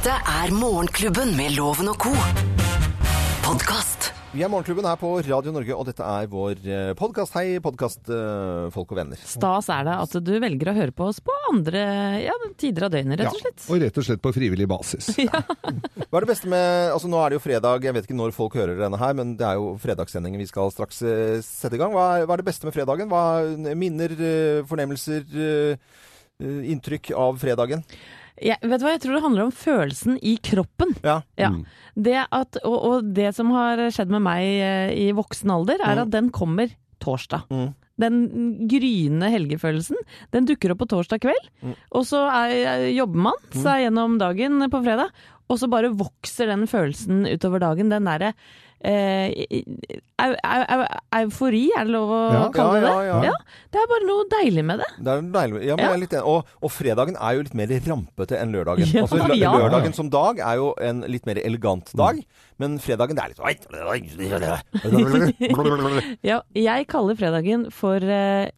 Dette er Morgenklubben med Loven og co. Podkast. Vi er Morgenklubben her på Radio Norge, og dette er vår podkast. Hei, podkastfolk og venner. Stas er det at du velger å høre på oss på andre ja, tider av døgnet, rett og slett. Ja, Og rett og slett på frivillig basis. Hva er det beste med Altså, nå er det jo fredag, jeg vet ikke når folk hører denne her, men det er jo fredagssendingen vi skal straks eh, sette i gang. Hva er, hva er det beste med fredagen? Hva er minner, eh, fornemmelser, eh, eh, inntrykk av fredagen? Jeg, vet du hva, jeg tror det handler om følelsen i kroppen. Ja. Ja. Det at, og, og det som har skjedd med meg eh, i voksen alder, er at den kommer torsdag. Mm. Den gryende helgefølelsen, den dukker opp på torsdag kveld. Og så er, jobber man seg gjennom dagen på fredag, og så bare vokser den følelsen utover dagen. Den derre eh, eu, eu, eu, eufori, er det lov å Ja. kalle det Ja, det? ja, ja. Det er bare noe deilig med det. Det er deilig. Ja, men Ja. jeg er litt enig. Og, og fredagen er jo litt mer rampete enn lørdagen. Ja, altså. Lørdagen som dag er jo en litt mer elegant dag, men fredagen det er litt Ja, jeg kaller fredagen for eh,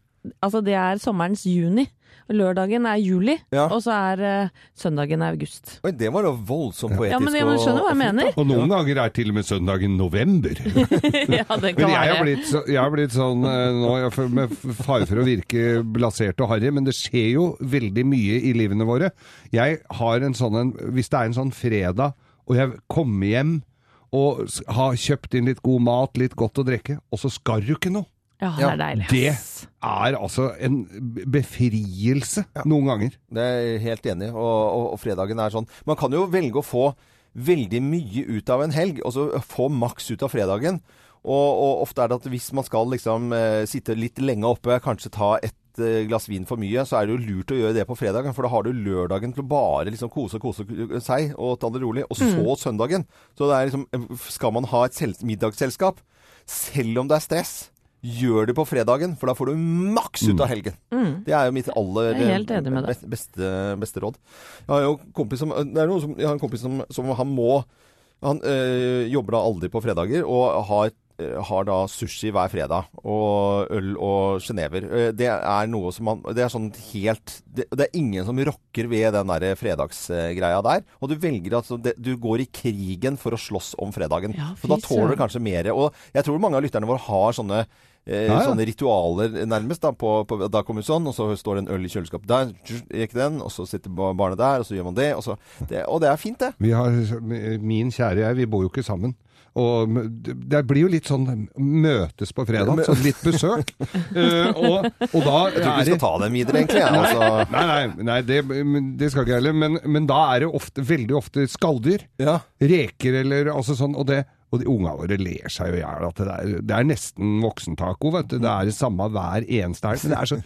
Altså, det er sommerens juni. Lørdagen er juli, Ja. og så er uh, søndagen august. Oi, det var jo voldsomt poetisk. Ja, men ja, men skjønner hva jeg mener. Og noen ganger er til og med søndagen november. ja, det kan Men jeg har blitt, så, jeg har blitt sånn eh, nå, jeg med fare for å virke blasert og harry, men det skjer jo veldig mye i livene våre. Jeg har en sånn en, Hvis det er en sånn fredag, og jeg kommer hjem og har kjøpt inn litt god mat, litt godt å drikke, og så skal du ikke noe. Ja, det er deilig. Det er altså en befrielse noen ganger. Det er jeg helt enig i. Og, og, og fredagen er sånn Man kan jo velge å få veldig mye ut av en helg, og så få maks ut av fredagen. Og, og ofte er det at hvis man skal liksom eh, sitte litt lenge oppe, kanskje ta et eh, glass vin for mye, så er det jo lurt å gjøre det på fredagen, for da har du lørdagen til å bare liksom kose og kose seg og ta det rolig. Og så søndagen. Så det er liksom Skal man ha et sel- middagsselskap, selv om det er stress, gjør det på fredagen, for da får du maks ut av helgen. Det er jo mitt aller Jeg er helt enig med best- beste, beste råd. Jeg har jo en kompis som, det er noen som, jeg har en kompis som, som han må Han øh, jobber da aldri på fredager, og har, øh, har da sushi hver fredag. Og øl og sjenever. Eh, Det er noe som han Det er sånn helt Det, det er ingen som rokker ved den der fredagsgreia der. Og du velger at det, du går i krigen for å slåss om fredagen. Ja, så da tåler du kanskje mer. Og jeg tror mange av lytterne våre har sånne Eh, Ja, ja. Sånne ritualer nærmest. Da, på, på, da kommer sånn, og så står det en øl i kjøleskapet der, gikk den, og så sitter barnet der, og så gjør man det. Og, så, det, og det er fint, det. Vi har, min kjære jeg, vi bor jo ikke sammen. Og det blir jo litt sånn møtes på fredag, sånn litt besøk. uh, og, og da Jeg tror ikke vi skal ta dem videre, egentlig. ja. Altså, Nei, nei, nei det, det skal ikke jeg heller. Men, men da er det ofte, veldig ofte skalldyr. ja. Reker eller altså sånn. Og, det, og de unga våre ler seg jo i hjel. Det, er- det er nesten voksentaco, vet du. Det er det samme hver eneste helg. Men det er så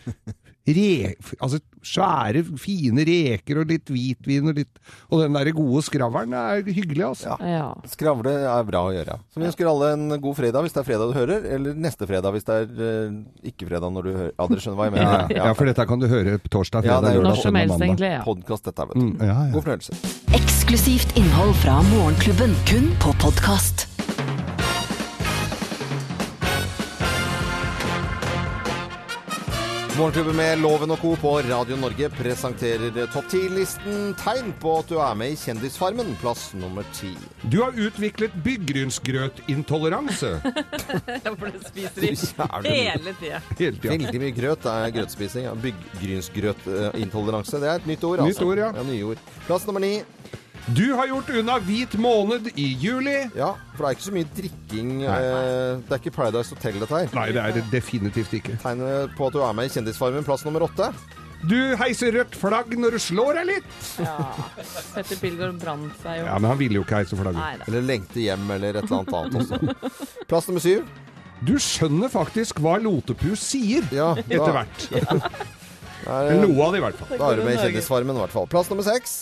Re, altså svære, fine reker og litt hvitvin og litt Og den der gode skravlen er hyggelig, altså. Ja. Skravle er bra å gjøre. Så vi ønsker alle en god fredag hvis det er fredag du hører, eller neste fredag hvis det er eh, ikke fredag når du hører. Ja, dere skjønner hva jeg Ja, mener? ja, for dette kan du høre på torsdag, Ja, fredag, det er lørdag, søndag, mandag. egentlig. Ja. Podkast dette, vet du. Mm, ja, ja. God fornøyelse. Eksklusivt innhold fra Morgenklubben, kun på podkast. Morgenklubben med Loven og Co. på Radio Norge presenterer topp 10-listen tegn på at du er med i Kjendisfarmen, plass nummer ti. Du har utviklet byggrynsgrøtintoleranse. For det spiser Jævlig. hele tida. Hele tida. Veldig mye grøt er grøtspising. Ja. Bygggrynsgrøtintoleranse. Det er et nytt ord, altså. Nytt ord, ja. nye ord. Plass nummer ni. Du har gjort unna hvit måned i juli. Ja, for det er ikke så mye drikking. Nei. Eh, det er ikke Paradise Hotel, dette her. Nei, det er det definitivt ikke. Tegnet på at du er med i Kjendisfarmen, plass nummer åtte. Du heiser rødt flagg når du slår deg litt. Ja. Petter Pilgaard brant seg jo. Ja, men han ville jo ikke heise flagget. Nei. Eller lengte hjem, eller et eller annet annet også. Plass nummer syv. Du skjønner faktisk hva lotepus sier, Ja, etter hvert. er, Eller noe av det, i hvert fall. da er du med i Kjendisfarmen, i hvert fall. Plass nummer seks.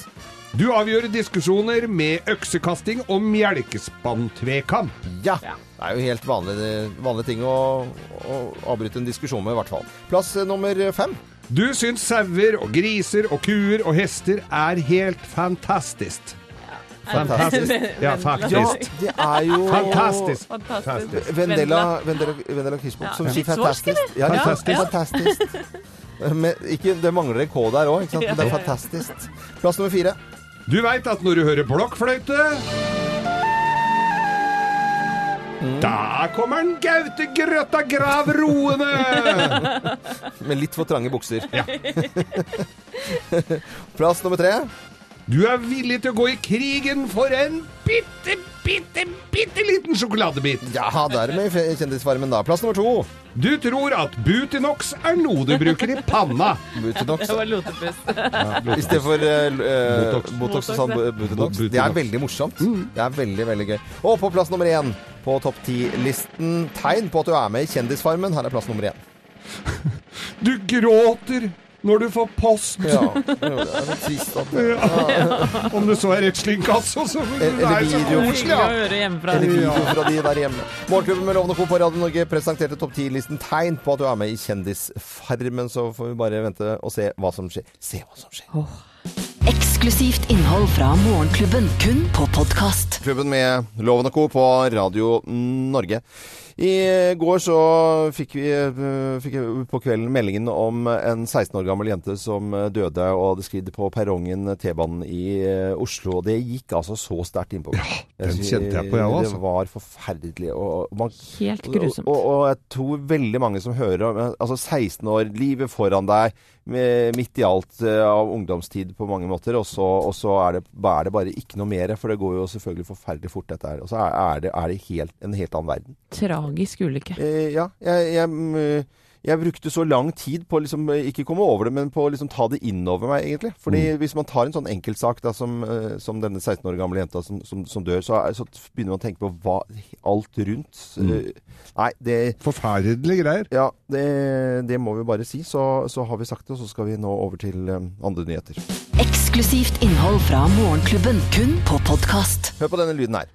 Du avgjør diskusjoner med øksekasting og melkespanntvekamp. Ja. Ja. Det er jo helt vanlig, vanlig ting å, å avbryte en diskusjon med, i hvert fall. Plass nummer fem. Du syns sauer og griser og kuer og hester er helt fantastisk. Fantastisk. Ja, Ja, det er jo Fantastisk. Fantastisk. Vendela, Vendela, Vendela Ja. som sier fantastisk. Ja, Fantastisk. ja. fantastisk. Men ikke, det mangler en K der òg, ikke sant? Men det er fantastisk. Plass nummer fire. Du veit at når du hører blokkfløyte Da kommer en Gaute Grøtta Grav roende! Med litt for trange bukser. Plass nummer tre. Du er villig til å gå i krigen for en bitte, bitte, bitte liten sjokoladebit. Ja, dermed i Kjendisfarmen, da. Plass nummer to. Du tror at Butinox er noe du bruker i panna. Butinox. Det var lotepus. I stedet for uh, Botox. Botox og sånn Botox, bu- Butinox. Det er veldig morsomt. Det er veldig, veldig gøy. Og på plass nummer én på topp ti-listen tegn på at du er med i Kjendisfarmen. Her er plass nummer én. Du gråter når du får post. Ja, det er litt trist at Om det så er et slinkasso, så det Eller er så video. ja. Eller video fra de der hjemme. Morgenklubben med Lovende Co på Radio Norge presenterte topp 10-listen tegn på at du er med i Kjendisfarmen. Så får vi bare vente og se hva som skjer. Se hva som skjer. Eksklusivt innhold fra Morgenklubben, kun på podkast. Klubben med Loven og Co. på Radio Norge. I går så fikk vi eh, fikk på kvelden meldingen om en 16 år gammel jente som eh, døde og hadde sklidd på perrongen T-banen i eh, Oslo. Og det gikk altså så sterkt innpå. Ja, den kjente jeg på, jeg også, altså. Det var forferdelig. Og man Helt grusomt. og, og jeg tror veldig mange som hører om Altså 16 år, livet foran deg, med, midt i alt eh, av ungdomstid på mange måter, og så, og så er, det, er det bare ikke noe mer. For det går jo selvfølgelig forferdelig fort, dette her. Og så er, er det, er det helt, en helt annen verden. Tragisk ulykke. Eh, ja, jeg, jeg, mm, jeg brukte så lang tid på å liksom, eh, ikke komme over det, men på å liksom ta det innover meg, egentlig. Fordi hvis man tar en sånn enkeltsak da, som, eh, som denne 16 år gamle jenta som, som, som dør, så, er, så begynner man å tenke på hva, alt rundt. Eh, Nei, det Forferdelige greier. ja, det, det må vi bare si. Så, så har vi sagt det, og så skal vi nå over til um, andre nyheter. Eksklusivt innhold fra Morgenklubben, kun på podkast. Hør på denne lyden her.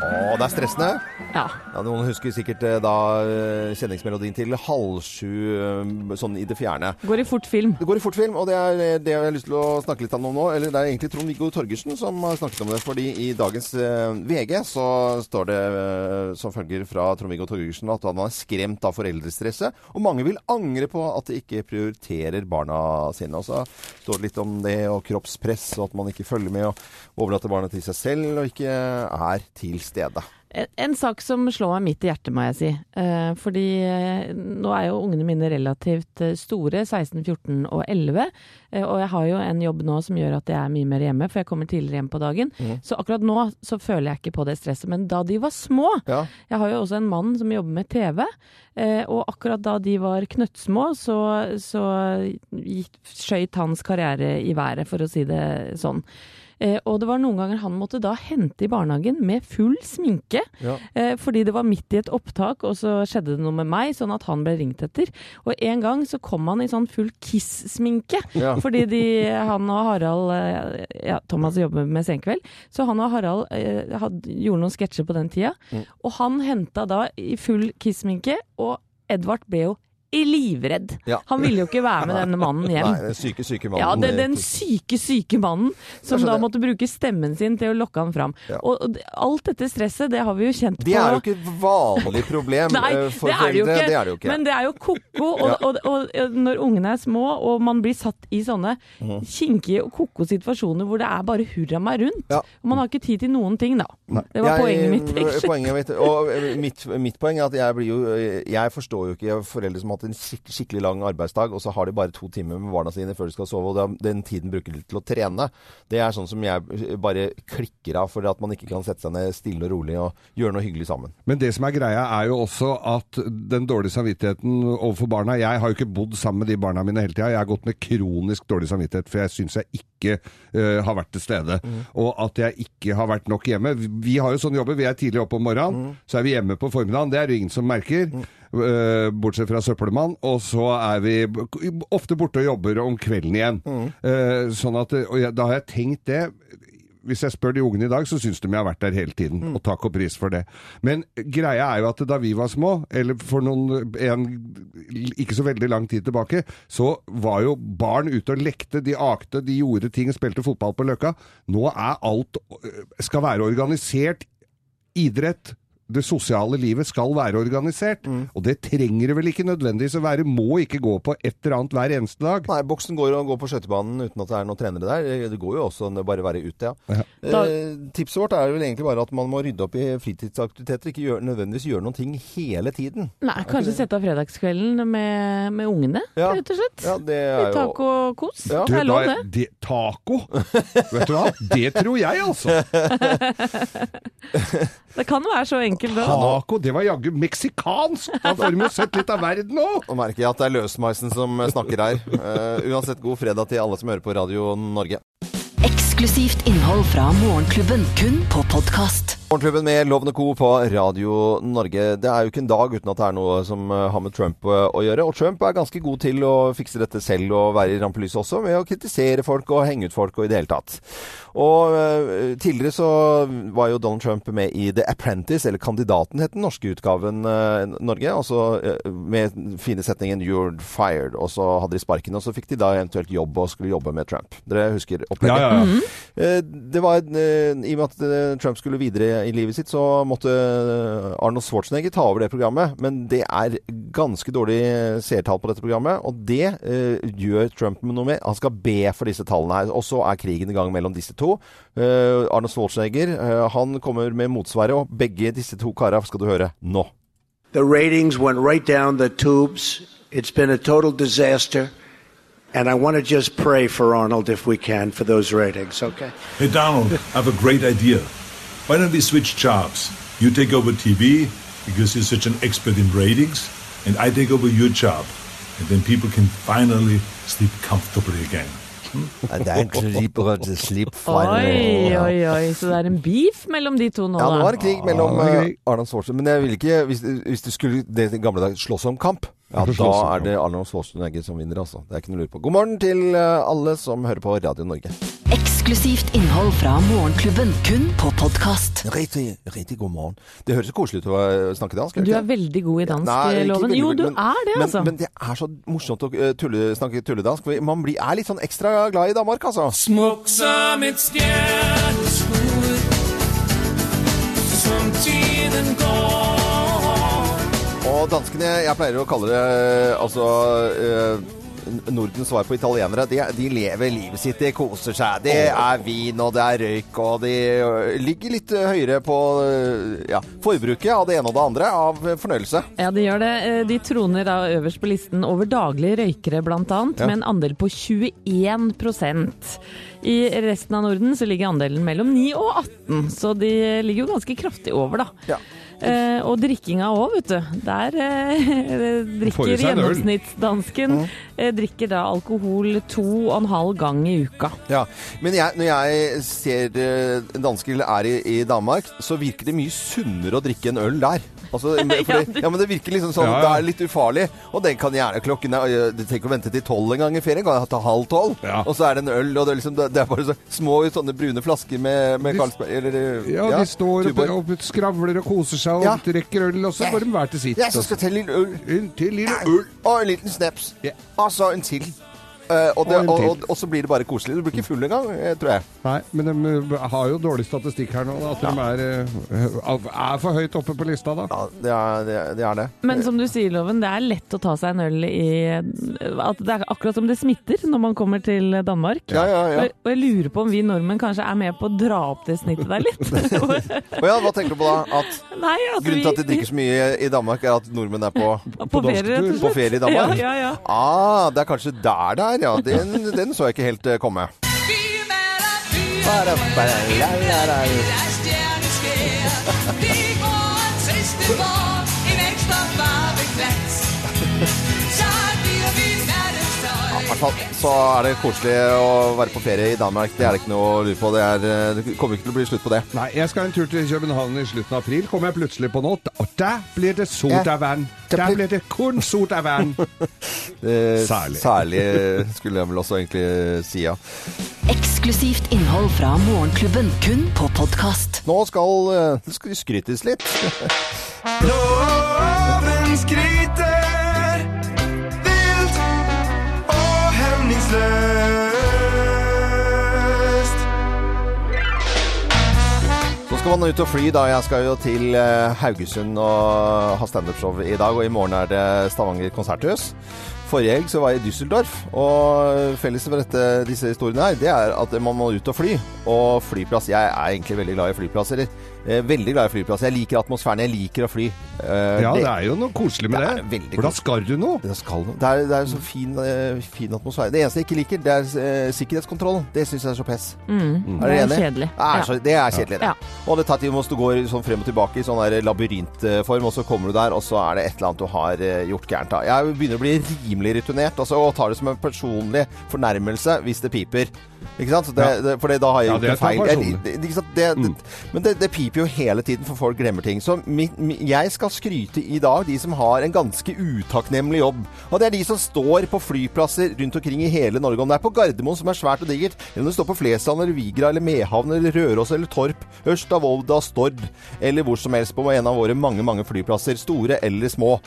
Å, det er stressende. Ja. Ja, noen husker sikkert eh, da eh, kjenningsmelodien til halv sju eh, sånn i det fjerne. Går i fort film. Det går i fort film, og det er det jeg har lyst til å snakke litt om nå. Eller det er egentlig Trond-Viggo Torgersen som har snakket om det. Fordi i dagens VG så står det som følger fra Trond-Viggo Torgersen at han er skremt av foreldrestresset. Og mange vil angre på at de ikke prioriterer barna sine. Og så står det litt om det og kroppspress, og at man ikke følger med og overlater barna til seg selv og ikke er til stede. En, sak som slår meg midt i hjertet, må jeg si. Eh, fordi eh, nå er jo ungene mine relativt eh, store, 16, 14 og 11. Eh, og jeg har jo en jobb nå som gjør at jeg er mye mer hjemme, for jeg kommer tidligere hjem på dagen. Så akkurat nå så føler jeg ikke på det stresset. Men da de var små Ja. Jeg har jo også en mann som jobber med TV. Og akkurat da de var knøttsmå, så, så skjøt hans karriere i været, for å si det sånn. Eh, og det var noen ganger han måtte da hente i barnehagen med full sminke. Ja. Eh, fordi det var midt i et opptak, og så skjedde det noe med meg, sånn at han ble ringt etter. Og en gang så kom han i sånn full Kiss-sminke. Ja. Fordi de, han og Harald eh, Ja, Thomas jobber med Senkveld. Så han og Harald eh, had, gjorde noen sketsjer på den tida. Mm. Og han henta da i full Kiss-sminke, og Edvard ble jo livredd. Ja. Han ville jo ikke være med denne mannen hjem. Nei, den syke, syke mannen. Ja, den, den eh, syke, syke mannen som da måtte bruke stemmen sin til å lokke han fram. Ja. Og, og alt dette stresset, det har vi jo kjent på. Det er jo ikke et vanlig problem Nei, eh, for det er det. Det er det jo ikke. Men det er jo ko-ko. Og, og, og, når ungene er små, og man blir satt i sånne mm. kinkige og ko-ko situasjoner hvor det er bare hurra meg rundt. Ja. Og man har ikke tid til noen ting, da. Det var Jeg- poenget mitt. egentlig. Poenget mitt og eh, mitt, mitt poeng er at jeg blir jo eh, Jeg forstår jo ikke foreldre som har hatt en skik skikkelig lang arbeidsdag, og så har de bare to timer med barna sine før de skal sove, og den tiden bruker de til å trene. Det er sånn som jeg eh, bare klikker av, for at man ikke kan sette seg ned stille og rolig og gjøre noe hyggelig sammen. Men det som er greia, er jo også at den dårlige samvittigheten overfor barna Jeg har jo ikke bodd sammen med de barna mine hele tida. Jeg har gått med kronisk dårlig samvittighet, for jeg syns jeg ikke eh, har vært til stede. Og at jeg ikke har vært nok hjemme. Vi har jo sånne jobber. Vi er tidlig oppe om morgenen, så er vi hjemme på formiddagen. Det er det ingen som merker. eh, bortsett fra søppelmann. Og så er vi ofte borte og jobber om kvelden igjen. Eh, sånn at, og jeg, da har jeg tenkt det hvis jeg spør de ungene i dag, så syns de jeg har vært der hele tiden. Og takk og pris for det. Men greia er jo at da vi var små, eller for noen en, ikke så veldig lang tid tilbake, så var jo barn ute og lekte, de akte, de gjorde ting, spilte fotball på Løkka. Nå er alt øh, skal være organisert idrett det sosiale livet skal være organisert. Mm. Og det trenger det vel ikke nødvendigvis å være. Må ikke gå på et eller annet hver eneste dag. Nei, boksen går og går på skøytebanen uten at det er noen trenere der. Det går jo også bare å være ute, ja. Ja. Da- Eh, tipset vårt er vel egentlig bare at man må rydde opp i fritidsaktiviteter. Ikke gjør, nødvendigvis gjøre noen ting hele tiden. Nei, kanskje sette av fredagskvelden med, med ungene, Ja. rett og slett. Ja, det er Litt jo taco og kos. Ja. Det er lov, da- det. det. Taco? Vet du hva? Det tror jeg, altså. Det kan være så enkelt da. Taco, det var jaggu meksikansk! Da får vi jo sett litt av verden òg! Nå merker jeg at det er løsmeisen som snakker her. Uh, uansett, god fredag til alle som hører på Radio Norge. Eksklusivt innhold fra Morgenklubben, kun på podkast. Morgenklubben med Lovende Co. på Radio Norge. Det er jo ikke en dag uten at det er noe som eh, har med Trump eh, å gjøre. Og Trump er ganske god til å fikse dette selv og være i rampelyset også, med å kritisere folk og henge ut folk og i det hele tatt. Og eh, tidligere så var jo Donald Trump med i The Apprentice, eller Kandidaten het den norske utgaven Norge. Altså med fine setningen 'You're fired', og så hadde de sparken. Og så fikk de da eventuelt jobb og skulle jobbe med Trump. Dere husker opplegget? Ja, ja, ja. Eh, Det var, I og med at Trump skulle videre i livet sitt, så måtte eh, Arnold Schwarzenegger ta over det programmet. Men det er ganske dårlig seertall på dette programmet, og det uh, gjør Trump med noe med. Han skal be for disse tallene her. Og så er krigen i gang mellom disse to. Uh, Arnold Schwarzenegger uh, han kommer med motsvaret, og begge disse to kara skal du høre nå. The ratings went right down the tubes. It's been a total disaster. And I want to just pray for Arnold if we can for those ratings, okay? Hey, Donald, I have a great idea. Why don't we switch jobs? You take over TV because you're such an expert in ratings, and I take over your job. And then people can finally sleep comfortably again. Oi, oi, oi. Så det er en beef mellom de to nå, Ja, nå da. er det krig mellom eh, krig. Arnold Schwarzenegger. Men jeg vil ikke, hvis, hvis du skulle det gamle dag slåss om kamp, ja, da er det Arnold Schwarzenegger som vinner, altså. Det er ikke noe å lure på. God morgen til eh, alle som hører på Radio Norge. Eksklusivt innhold fra Morgenklubben, kun på podkast. Riktig, riktig god morgen. Det høres koselig ut å snakke dansk. Du er veldig god i dansk danskloven. veldig Jo, du men- er det, altså. Men det er så morsomt å eh, tulle, snakke tulledansk. For man blir, er litt sånn ekstra glad i Danmark, altså. Smuk som et stjerneskudd Som tiden går Og danskene, jeg pleier å kalle det eh, altså eh, Nordens svar på italienere. De, de lever livet sitt, de koser seg. Det er vin, og det er røyk, og de eh, ligger litt eh, høyere på eh, ja, forbruket av det ene og det andre av fornøyelse. Ja, de gjør det. Eh, De troner da øverst på listen over daglige røykere, annet, Ja. med en andel på 21% I resten av Norden så ligger andelen mellom 9 og 18, så de ligger jo ganske kraftig over, da. Ja. Eh, og drikkinga òg, vet du. Der eh, drikker gjennomsnittsdansken gjennomsnittsdansken eh, drikker da alkohol to og en halv gang i uka. Ja, Men jeg, når jeg ser eh, dansker er i, i Danmark, så virker det mye sunnere å drikke en øl der. Altså, fordi, Ja, ja, men det virker liksom sånn, Ja, ja. det er litt ufarlig. Og den kan gjerne klokken er, øh, Du trenger ikke å vente til tolv en gang i ferien, kan jeg ta halv tolv. Ja. Og så er det en øl, og det er, liksom, det er bare så små sånne brune flasker med, med Carlsberg eller øh, Ja, de står og, og skravler og koser seg og Ja. drikker øl, og så går de hver til sitt. Jeg skal en liten øl. En til lille øl. Og en liten snaps. Ja. Og så en til. Eh, og, det, Og og, og, så blir det bare koselig. Du blir ikke full engang, eh, tror jeg. Nei, men de uh, har jo dårlig statistikk her nå, At at de er, er for høyt oppe på lista, da. Ja, det er det. Er, det, er det. Men som du sier, Loven, det er lett å ta seg en øl i at Det er akkurat som det smitter når man kommer til Danmark. Ja, ja, ja. Og, og jeg lurer på om vi nordmenn kanskje er med på å dra opp det snittet der litt. Og ja, hva tenker du på da? At Nei, at Grunnen til at de drikker så mye i Danmark, er at nordmenn er på, på ferie, og slett. på ferie i Danmark? Ja, ja, ja. Ah, det er kanskje der det er, ja. Den, den så jeg ikke helt eh, komme. Vi maler byer Der er stjerneskær fall så er det koselig å være på ferie i Danmark. Det er det ikke noe å lure på. Det, er, eh, det kommer ikke til å bli slutt på det. Nei, jeg skal en tur til København i slutten av april. Kommer jeg plutselig på nå, og der blir det sodavann. Der blir det kun sodavann. Særlig. Særlig eh, skulle jeg vel også egentlig eh, si, ja. Eksklusivt innhold fra Morgenklubben, kun på podkast. Nå skal det skrytes litt. Loven skryter skal man ut og fly da. Jeg skal jo til eh, Haugesund og ha standup-show i dag. Og i morgen er det Stavanger konserthus. Forrige helg så var jeg i Düsseldorf, og felles for dette, disse historiene her, det er at man må ut og fly. Og flyplass Jeg er egentlig veldig glad i flyplasser. Eh, veldig glad i flyplasser. Jeg liker atmosfæren. Jeg liker å fly. Eh, Ja, det er jo noe koselig med det det. For da skal du noe. det, skal, noe. det, er, det er så fin, eh, fin atmosfære. Det eneste jeg ikke liker, det er sikkerhetskontrollen. Det syns jeg er så pess. Mm. Er dere Det er enig? kjedelig. Det er, så, det er kjedelig, det. Ja. Og det tar tid hvis du går sånn frem og tilbake i sånn labyrintform, og så kommer du der, og så er det et eller annet du har gjort gærent. da. Jeg begynner å bli rimelig returnert, altså, og tar det som en personlig fornærmelse hvis det piper. Ikke sant? Det, Ja. det, for da har jeg Ja, gjort det en feil. Det? Det, det, Men det, det piper jo hele tiden, for folk glemmer ting. Så mi, mi, jeg skal skryte i dag de som har en ganske utakknemlig jobb. Og det er de som står på flyplasser rundt omkring i hele Norge. Om det er på Gardermoen, som er svært og digert, eller om det står på Flesland eller Vigra eller Mehamn eller Røros eller Torp, Ørsta, Volda, Stord eller hvor som helst på en av våre mange, mange flyplasser, store eller små.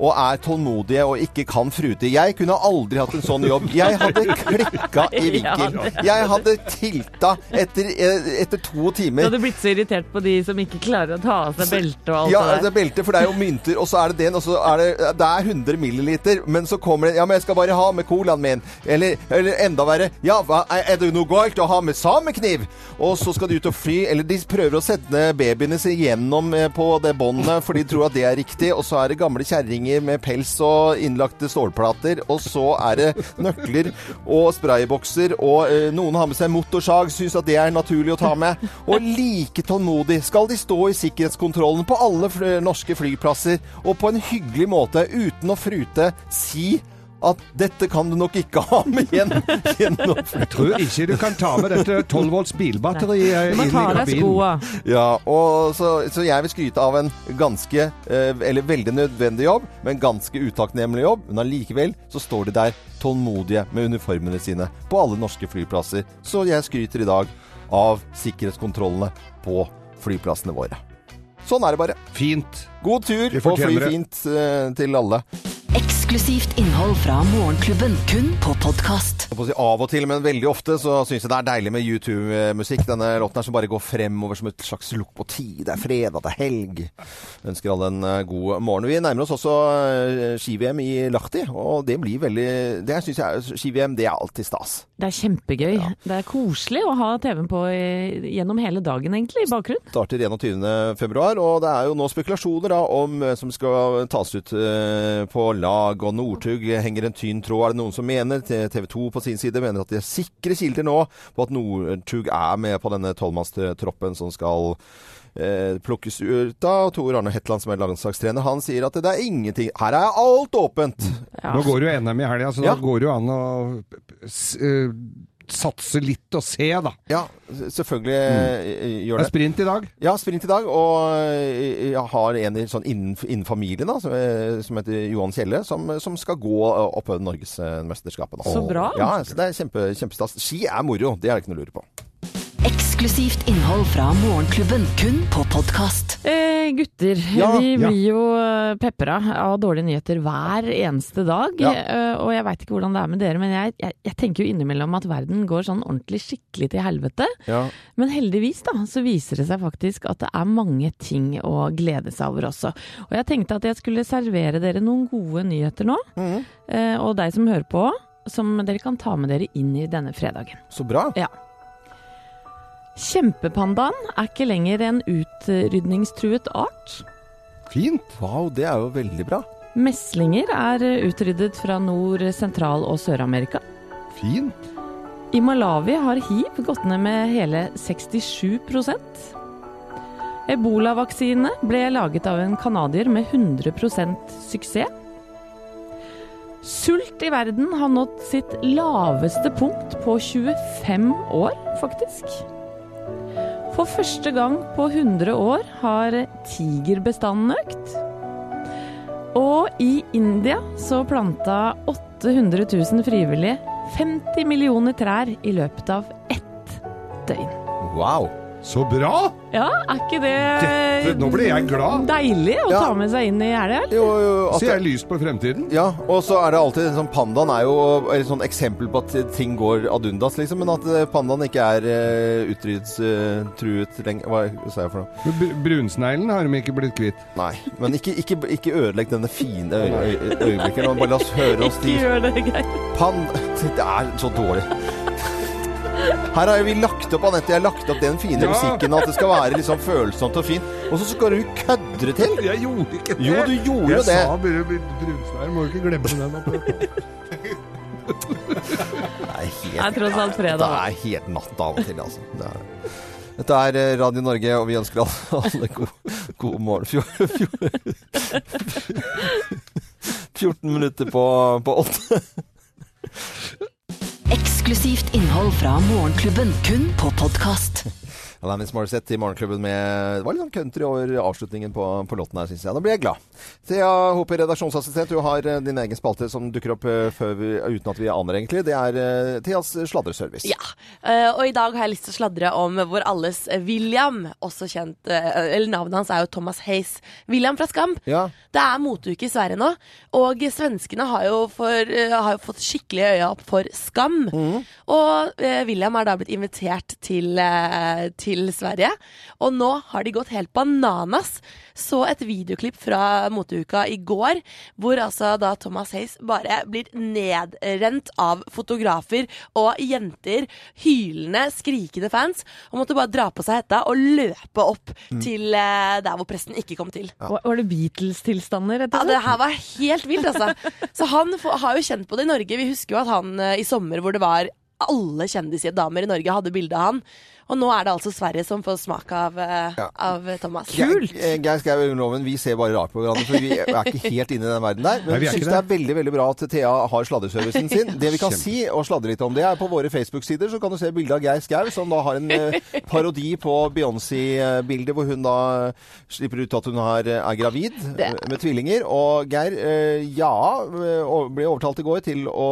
Og er tålmodige og ikke kan frute. Jeg kunne aldri hatt en sånn jobb. Jeg hadde klikka i vinkel. Jeg hadde tilta etter, eh, etter to Du hadde blitt så irritert på de som ikke klarer å ta av seg belte og alt Ja, det der. er belte, for det er jo mynter, og så er det den, og så er det Det er 100 milliliter, men så kommer det Ja, men jeg skal bare ha med colaen min. Eller, eller enda verre Ja, er er det noe galt å ha med samekniv? Og så skal de ut og fly, eller de prøver å sette ned babyene sine gjennom eh, på det båndet, for de tror at det er riktig, og så er det gamle kjerringer med pels og innlagte stålplater, og så er det nøkler og spraybokser, og eh, noen har med seg motorsag, syns at det er naturlig å ta med. Og like tålmodig skal de stå i sikkerhetskontrollen på alle fl norske flyplasser, og på en hyggelig måte, uten å frute, si at dette kan du nok ikke ha med igjen gjennom Jeg tror ikke du kan ta med dette 12 volts bilbatteriet eh, Du må inn ta i deg kabinen. skoa. Ja, og så, så jeg vil skryte av en ganske, eh, eller veldig nødvendig jobb, men ganske utakknemlig jobb. Men allikevel så står de der tålmodige med uniformene sine på alle norske flyplasser. Så jeg skryter i dag av sikkerhetskontrollene på flyplassene våre. Sånn er det bare. Fint. God tur og fly fint eh, til alle. Eksklusivt innhold fra Morgenklubben, kun på podkast. Av og til, men veldig ofte så syns jeg det er deilig med YouTube-musikk. Denne låten her som bare går fremover som et slags lukk på tid. Det er fredag, det er helg. Jeg ønsker alle en eh, god morgen. Vi nærmer oss også eh, ski-VM i Lahti, og det blir veldig Det syns jeg Ski-VM, det er alltid stas. Det er kjempegøy. Det er koselig å ha TV-en på gjennom hele dagen, egentlig, i bakgrunnen. Starter 21. februar, og det er jo nå spekulasjoner da, om eh, som skal tas ut på på lag, og Northug henger en tynn tråd, er det noen som mener. TV 2 på sin side mener at de er sikre kilder nå på at Northug er med på denne tolvmannstroppen som skal eh, plukkes ut av Tor Arne Hetland, som er landslagstrener, han sier at det er ingenting Her er alt åpent! Ja. Nå går jo NM i helga, så Ja. da går det jo an å s- eh, satse litt og se, da. Ja, selvfølgelig mm. gjør Det det. er sprint i dag. Ja, sprint i dag, og eh, jeg har en i sånn innen, innen familien da, som, eh, som heter Johan Kjelle, som, som skal gå eh, oppover Norgesmesterskapet. Så bra. Ja, så det er kjempe, kjempestas. Ski er moro, det er det ikke noe å lure på. Eksklusivt innhold fra Morgenklubben, kun på podkast. Eh, gutter, Ja, vi ja. blir jo eh, pepra av dårlige nyheter hver eneste dag. Ja. Eh, og jeg veit ikke hvordan det er med dere, men jeg, jeg, jeg tenker jo innimellom at verden går sånn ordentlig skikkelig til helvete. Ja. Men heldigvis da, så viser det seg faktisk at det er mange ting å glede seg over også. Og jeg tenkte at jeg skulle servere dere noen gode nyheter nå. Mm. Eh, og deg som hører på, som dere kan ta med dere inn i denne fredagen. Så bra. Ja. Kjempepandaen er ikke lenger en utrydningstruet art. Fint. Wow, det er jo veldig bra. Meslinger er utryddet fra Nord-, Sentral- og Sør-Amerika. Fint. I Malawi har hiv gått ned med hele 67% Ebolavaksine ble laget av en canadier med 100% suksess. Sult i verden har nådd sitt laveste punkt på 25 år, faktisk. For første gang på 100 år har tigerbestanden økt. Og i India så planta 800 000 frivillige 50 millioner trær i løpet av ett døgn. Wow. Så bra! Ja, er ikke det Dette, nå ble jeg glad. deilig å Ja. ta med seg inn i? Jo, jo, Ser jeg lyst på fremtiden? Ja, og så er det alltid sånn Pandaen er jo et sånn eksempel på at ting går ad undas, liksom. Men at eh, pandaen ikke er uh, utrydningstruet lenger. Hva sa jeg for noe? Br- Brunsneglen har de ikke blitt kvitt. Nei. Men ikke, ikke, ikke ødelegg denne fine øy øy øyeblikket. Bare la oss høre oss Ikke gjør det, Geir. Pand... Det er så dårlig. Her har vi lagt opp, Anette, jeg har lagt opp den fine Ja. musikken, at det skal være sånn følsomt og fint. Og så skal du kødde til! Jeg gjorde ikke det. Jo, du gjorde jeg det. sa br- br- Må du ikke glemme den. Det er helt, Det er tross alt fredag, Det er helt natt av og til, altså. Det er, dette er eh, Radio Norge, og vi ønsker alle, alle god, god morgen. Fjor, fjor, 14 minutter på, på åtte. Eksklusivt innhold fra Morgenklubben, kun på podkast. Alanis Morissette i Morgenklubben med Det var litt sånn country over avslutningen på, på låten her, syns jeg. Da blir jeg glad. Thea Hope, redaksjonsassistent, du har eh, din egen spalte som dukker opp eh, før vi, uten at vi aner egentlig. Det er eh, Theas sladreservice. Ja, eh, og i dag har jeg lyst til å sladre om vår alles William, også kjent Eller navnet hans er jo Thomas Hayes. William fra Skam. Ja. Det er moteuke i Sverige nå, og svenskene har jo, for, eh, har jo fått skikkelig øya opp for Skam. Og eh, William er da blitt invitert til, eh, til Sverige, og nå har de gått helt bananas. Så et videoklipp fra moteuka i går, hvor altså da Thomas Hayes bare blir nedrent av fotografer og jenter, hylende, skrikende fans, og måtte bare dra på seg hetta og løpe opp til uh, der hvor presten ikke kom til. Var var det Beatles-tilstander, rett Ja, det her var helt vilt, altså. Så han har jo kjent på det i Norge. Vi husker jo at han uh, i sommer hvor det var alle kjendisdamer i Norge hadde bilde av han. Og nå er det altså Sverige som får smak av, eh, Ja. av Thomas. Kult! Geir Skau og Loven, vi ser bare rart på hverandre, for vi er ikke helt inne i den verden der. Men vi vi er syns det er veldig veldig bra at Thea har sladreservicen sin. Det vi kan Kjempe. si og sladre litt om det, er på våre Facebook-sider så kan du se bilde av Geir Skau, som da har en eh, parodi på Beyoncé-bildet, hvor hun da slipper ut at hun har, er gravid Det- med tvillinger. Og Geir, eh, ja, eh, ble overtalt i går til å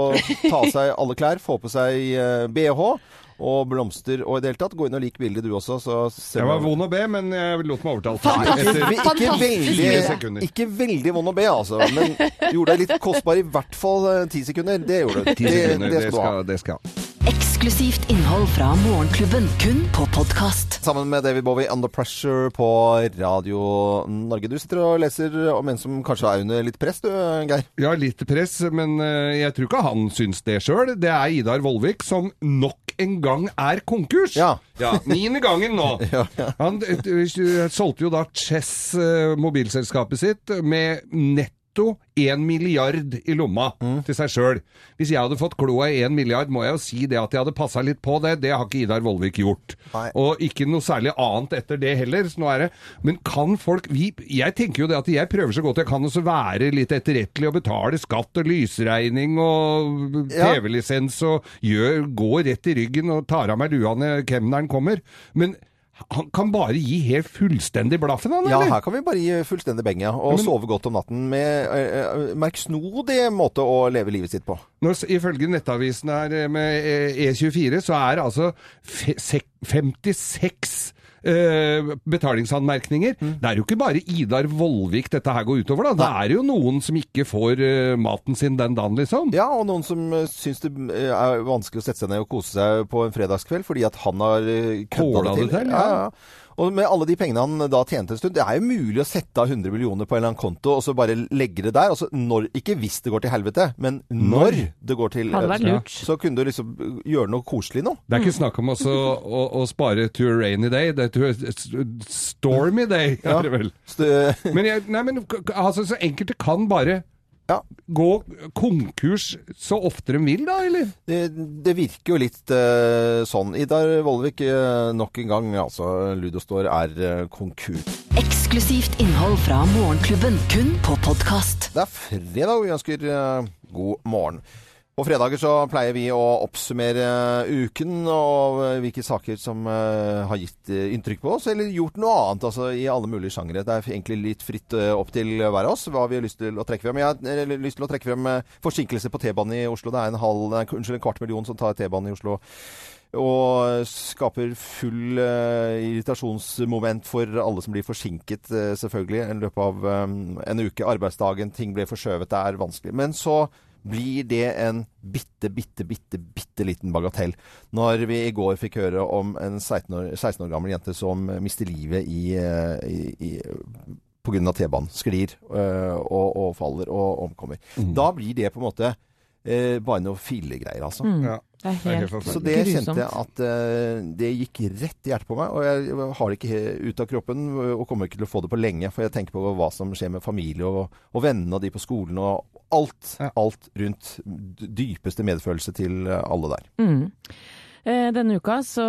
ta av seg alle klær, få på seg eh, BH. Og blomster og i det hele tatt. Gå inn og lik bildet du også, så Jeg var vond å be, men jeg lot meg overtale. Fantastisk. Etter ikke, veldig, ikke veldig vond å be, altså. Men gjorde deg litt kostbar i hvert fall eh, ti sekunder. Det gjorde du. Det, sekunder, det skal du det skal jeg ha. Eksklusivt innhold fra Morgenklubben, kun på podkast. Sammen med David Bowie, 'Under Pressure' på Radio Norge. Du sitter og leser om en som kanskje er under litt press, du, Geir. Ja, litt press, men eh, jeg tror ikke han syns det sjøl. Det er Idar Vollvik som nok en gang er konkurs. Ja. Niende gangen nå. Han ja. Han solgte jo da Chess, eh, mobilselskapet sitt, med netto én milliard i lomma Mm. til seg sjøl. Hvis jeg hadde fått kloa i én milliard, må jeg jo si det at jeg hadde passa litt på det. Det har ikke Idar Vollvik gjort. Nei. Og ikke noe særlig annet etter det heller. Så nå er det Men kan folk vi, Jeg tenker jo det at jeg prøver så godt jeg kan å være litt etterrettelig og betale skatt og lysregning og TV-lisens og gjør, går rett i ryggen og tar av meg lua når kemneren kommer. Men han kan bare gi helt fullstendig blaffen, han, eller? Ja, her kan vi bare gi fullstendig beng, ja. Og Men- sove godt om natten med uh, eh, merksnodig måte å leve livet sitt på. Når, ifølge nettavisen her eh, med eh, E24, så er det altså fe, sek, 56 eh, betalingsanmerkninger. Det er jo ikke bare Idar Vollvik dette her går utover, da. Det er jo noen som ikke får eh, maten sin den dagen, liksom. Ja, og noen som uh, syns det eh, er vanskelig å sette seg ned og kose seg på en fredagskveld fordi at han har Kåla det til, ja. ja. ja. Og med alle de pengene han da tjente en stund Det er jo mulig å sette av 100 millioner på en eller annen konto og så bare legge det der. Altså når, ikke hvis det går til helvete, men når det går til helvete. Så kunne du liksom gjøre noe koselig nå. Det er ikke snakk om også å, å spare to a rainy day, det er to a stormy day, er det vel. Men, jeg, nei, men altså, så enkelte kan bare Ja. gå konkurs så ofte de vil, da, eller? det, det virker jo litt uh, sånn. Idar Vollvik uh, nok en gang, altså Ludostor, er uh, konkurs. Eksklusivt innhold fra Morgenklubben, kun på podkast. Det er fredag, og vi ønsker god morgen. På fredager så pleier vi å oppsummere uken og hvilke saker som eh, har gitt eh, inntrykk på oss, eller gjort noe annet, altså i alle mulige sjangere. Det er egentlig litt fritt eh, opp til hver av oss hva vi har lyst til å trekke frem. Jeg har lyst til å trekke frem forsinkelse på T-banen i Oslo. Det er en, halv, unnskyld, en kvart million som tar T-banen i Oslo Og skaper full uh, irritasjonsmoment for alle som blir forsinket, uh, selvfølgelig, i løpet av um, en uke. Arbeidsdagen, ting ble forskjøvet, det er vanskelig. Men så blir det en bitte, bitte, bitte, bitte liten bagatell. Når vi i går fikk høre om en 16 år, 16 år gammel jente som mister livet i, eh, i, i pga. T-banen. Sklir øh, og, og faller og omkommer. Da blir det på en måte øh, bare noe fillegreier, altså. Mm. Ja. Det er Det er helt helt. Så det grusomt. kjente jeg at øh, det gikk rett i hjertet på meg. Og jeg har det ikke ut av kroppen og kommer ikke til å få det på lenge. For jeg tenker på hva som skjer med familie og, og vennene og de på skolen og alt. Ja. Alt rundt. Dypeste medfølelse til alle der. Mm. Eh, Denne uka så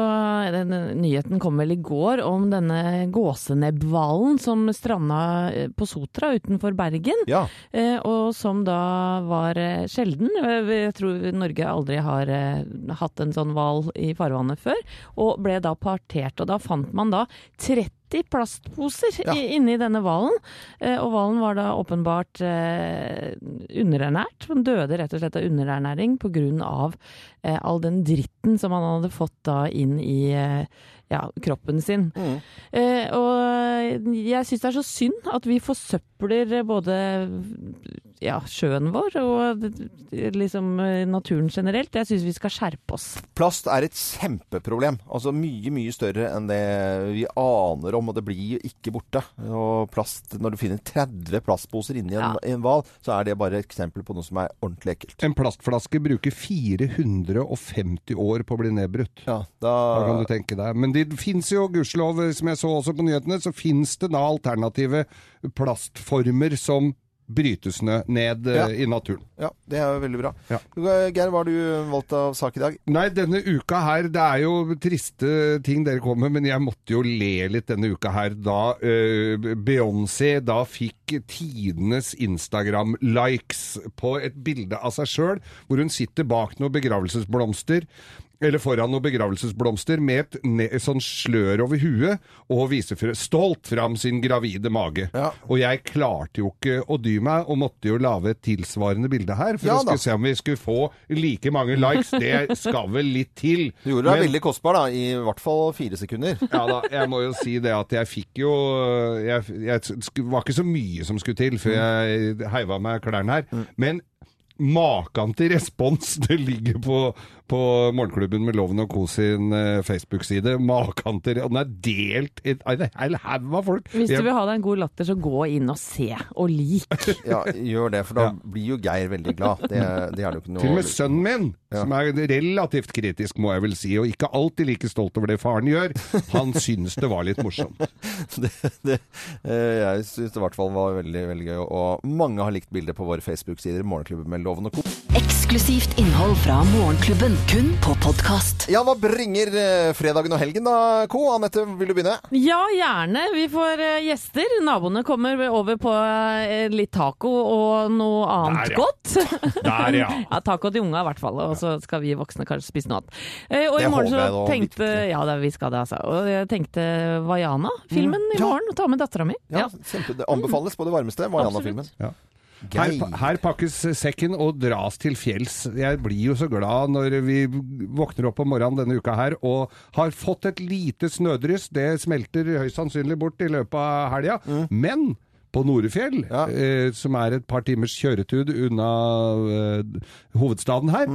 den, Nyheten kom vel i går om denne gåsenebbhvalen som stranda eh, på Sotra utenfor Bergen. Ja. Eh, og som da var sjelden. Jeg tror Norge aldri har hatt en sånn hval i farvannet før. Og ble da partert. Og da fant man da 30 plastposer Ja. inni denne hvalen. Eh, og hvalen var da åpenbart eh, underernært. Den døde rett og slett av underernæring pga. Eh, all den dritten som han hadde fått da inn i ja, kroppen sin. Mm. Eh, og jeg syns det er så synd at vi forsøpler både ja, sjøen vår og liksom naturen generelt. Jeg syns vi skal skjerpe oss. Plast er et kjempeproblem. Altså mye, mye større enn det vi aner om, og det blir jo ikke borte. Og plast, når du finner 30 plastposer inni en, Ja. i en hval, så er det bare et eksempel på noe som er ordentlig ekkelt. En plastflaske bruker 450 år på å bli nedbrutt. Ja, Da kan du tenke deg. Men det fins jo, gudskjelov, som jeg så også på nyhetene, så fins det da alternative plastformer som brytes ned ned eh, Ja. i naturen. Ja, det er jo veldig bra. Ja. Geir, hva har du valgt av sak i dag? Nei, denne uka her, det er jo triste ting dere kommer med, men jeg måtte jo le litt denne uka her da uh, Beyoncé da fikk tidenes Instagram-likes på et bilde av seg sjøl, hvor hun sitter bak noen begravelsesblomster. Eller foran noen begravelsesblomster med et sånn slør over huet, og viser stolt fram sin gravide mage. Ja. Og jeg klarte jo ikke å dy meg, og måtte jo lage et tilsvarende bilde her, for Ja å skulle se om vi skulle få like mange likes. Det skal vel litt til. Du gjorde deg veldig kostbar, da. I hvert fall fire sekunder. ja da, jeg må jo si det at jeg fikk jo Jeg, jeg var ikke så mye som skulle til før jeg heiva meg klærne her. Men maken til respons det ligger på, på Morgenklubben med Loven og Co. sin eh, Facebook-side. Maken til den er delt i en hel haug av folk. Hvis du vil ha deg en god latter, så gå inn og se og lik. Ja, gjør det, for da Ja. blir jo Geir veldig glad. Det, det er det jo ikke noe Til og med sønnen min, Ja. som er relativt kritisk, må jeg vel si, og ikke alltid like stolt over det faren gjør, han syns det var litt morsomt. det, det, eh, jeg syns det i hvert fall var veldig veldig gøy. Og mange har likt bildet på våre Facebook-sider. Morgenklubben med Loven og Co. Eksklusivt innhold fra Morgenklubben, kun på podkast. Ja, hva bringer eh, fredagen og helgen da, Co? Anette, vil du begynne? Ja, gjerne. Vi får eh, gjester. Naboene kommer over på eh, litt taco og noe annet Der, ja. godt. Der, ja. Ja, taco til unga i hvert fall, og så skal vi voksne kanskje spise noe annet. Eh, og Det i morgen håper jeg så tenkte virkelig. Ja, det, vi skal det, altså. Og jeg tenkte Vaiana-filmen Mm, i ja. morgen. Ta med dattera mi. Ja, kjempe, Det anbefales på det varmeste. Vaiana-filmen. Ja. Her, her pakkes sekken og dras til fjells. Jeg blir jo så glad når vi våkner opp om morgenen denne uka her og har fått et lite snødryss. Det smelter høyst sannsynlig bort i løpet av helga. Men på Norefjell, Ja. eh, som er et par timers kjøretud unna eh, hovedstaden her,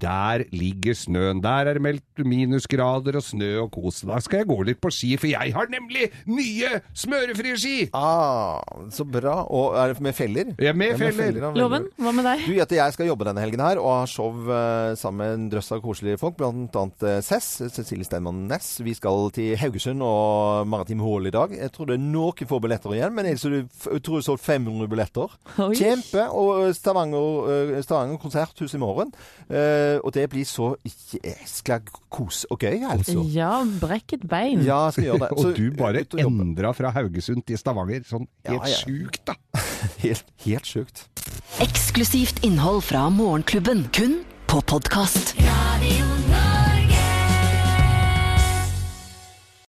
der ligger snøen. Der er det meldt minusgrader og snø og kos. Da skal jeg gå litt på ski, for jeg har nemlig nye smørefrie ski! Ah, så bra. Og er det med feller? Ja, med feller. ja, veldig Loven, hva med deg? Du vet at jeg skal jobbe denne helgen her, og har show eh, sammen med en drøss av koselige folk, blant annet eh, Cess, Cecilie Steinmann Næss. Vi skal til Haugesund og Maritim Hall i dag. Jeg tror det er noen få billetter igjen, men jeg tror jeg solgte 500 billetter. Oi. Kjempe! Og Stavanger, eh, Stavanger konserthus i morgen. Eh, og det blir så jæskla kos og gøy, altså. Ja, brekk et bein. Ja, jeg skal gjøre det. Så Og du bare endra fra Haugesund til Stavanger. Sånn helt ja. sjukt, da. Helt, helt sjukt. Eksklusivt innhold fra Morgenklubben, kun på podkast. Radio Norge.